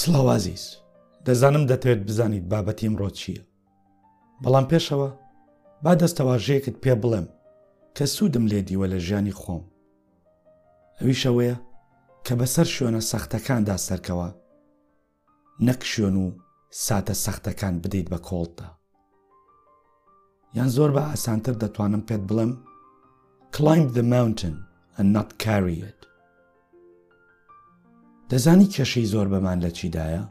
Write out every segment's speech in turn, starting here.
سڵاوازیز دەزانم دەتەوێت بزانیت بابەتی ئەمڕۆ چییە بەڵام پێشەوە با دەستەواژەیەکت پێ بڵێم کە سوودم لێ دیوە لە ژیانی خۆم ئەویش ئەوەیە کە بەسەر شوێنە سەختەکاندا سەرکەوە نەک شوێن و ساتە سەختەکان بدەیت بە کۆڵتدا یان زۆر بە ئاسانتر دەتوانم پێت بڵێم climb the mountain and not carry it دەزانی کێشەی زۆر بەمان لە چیدایە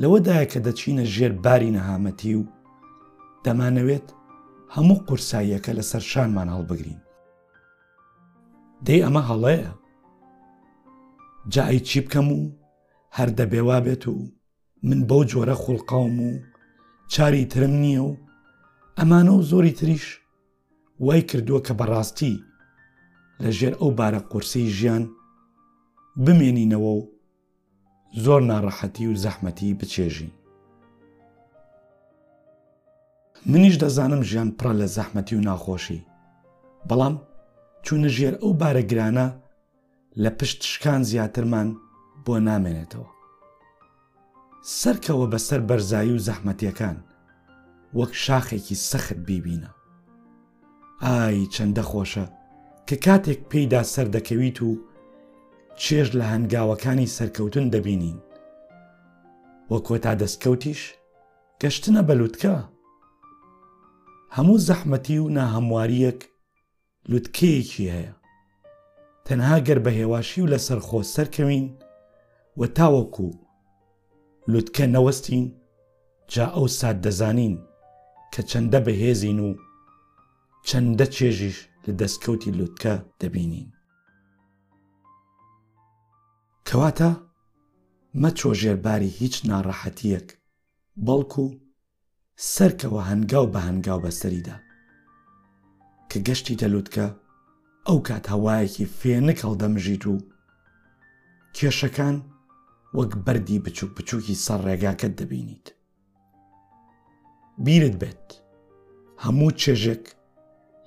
لەوەدایە کە دەچینە ژێر باری نەهامەتی و دەمانەوێت هەموو قورساییەکە لەسەر شانمان هەڵبگرین دەی ئەمە هەڵەیە جایی چی بکەم و هەر دەبێ وا بێت و من بەو جۆرە خوڵقاوم و چاری ترم نییە و ئەمانە و زۆری تریش وای کردووە کە بەڕاستی لە ژێر ئەو بارە قورسی ژیان بمێنینەوە و زۆر ناڕەحەتی و زەحمەتی بچێژی. منیش دەزانم ژیان پڕە لە زەحمەتی و ناخۆشی بەڵام چونە ژێر ئەو بارە گرانە لە پشت شکان زیاترمان بۆ نامێنێتەوە سەرکەوە بەسەر بەرزایی و زەحمەتیەکان وەک شاخێکی سەخت بیبینە ئای چەندە خۆشە کە کاتێک پێیدا سەردەکەویت و چێژ لە هەنگاوەکانی سەرکەوتن دەبینین وە کۆتا دەستکەوتیش گەشتنە بە لوتکە هەموو زەحمەتی و ناهەمواریەک لوتکەیەکی هەیە تەنها گەر بە هێواشی و لەسەر خۆ سەرکەوین و تاوەکو لوتکە نەوەستین جا ئەو سات دەزانین کە چەندە بەهێزین و چەندە چێژیش لە دەستکەوتی لوتکە دەبینین. کەواتە مەچۆ ژێر باری هیچ ناڕەحەتییەک، بەڵکو سەرکەوە هەنگاو بە هەنگاو بە سەریدا. کە گەشتیتە لوتکە، ئەو کات هەوایەکی فێنک هەڵدەمژیت و کێشەکان وەک بەردی بچووک بچووکی سەر ڕێگاکەت دەبینیت. بیرت بێت هەموو چێژێک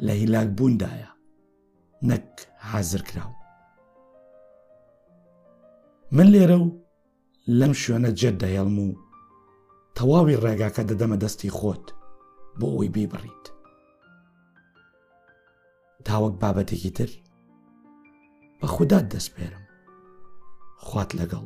لە هیلاک بووندایە نەک حازر کراو. من لێرە و لەم شوێنە جێت دەهێڵم و تەواوی ڕێگاکە دەدەمە دەستی خۆت بۆ ئەوی بیبڕیت تاوەک بابەتێکی تر بە خوددات دەستپێرم خوات لەگەڵ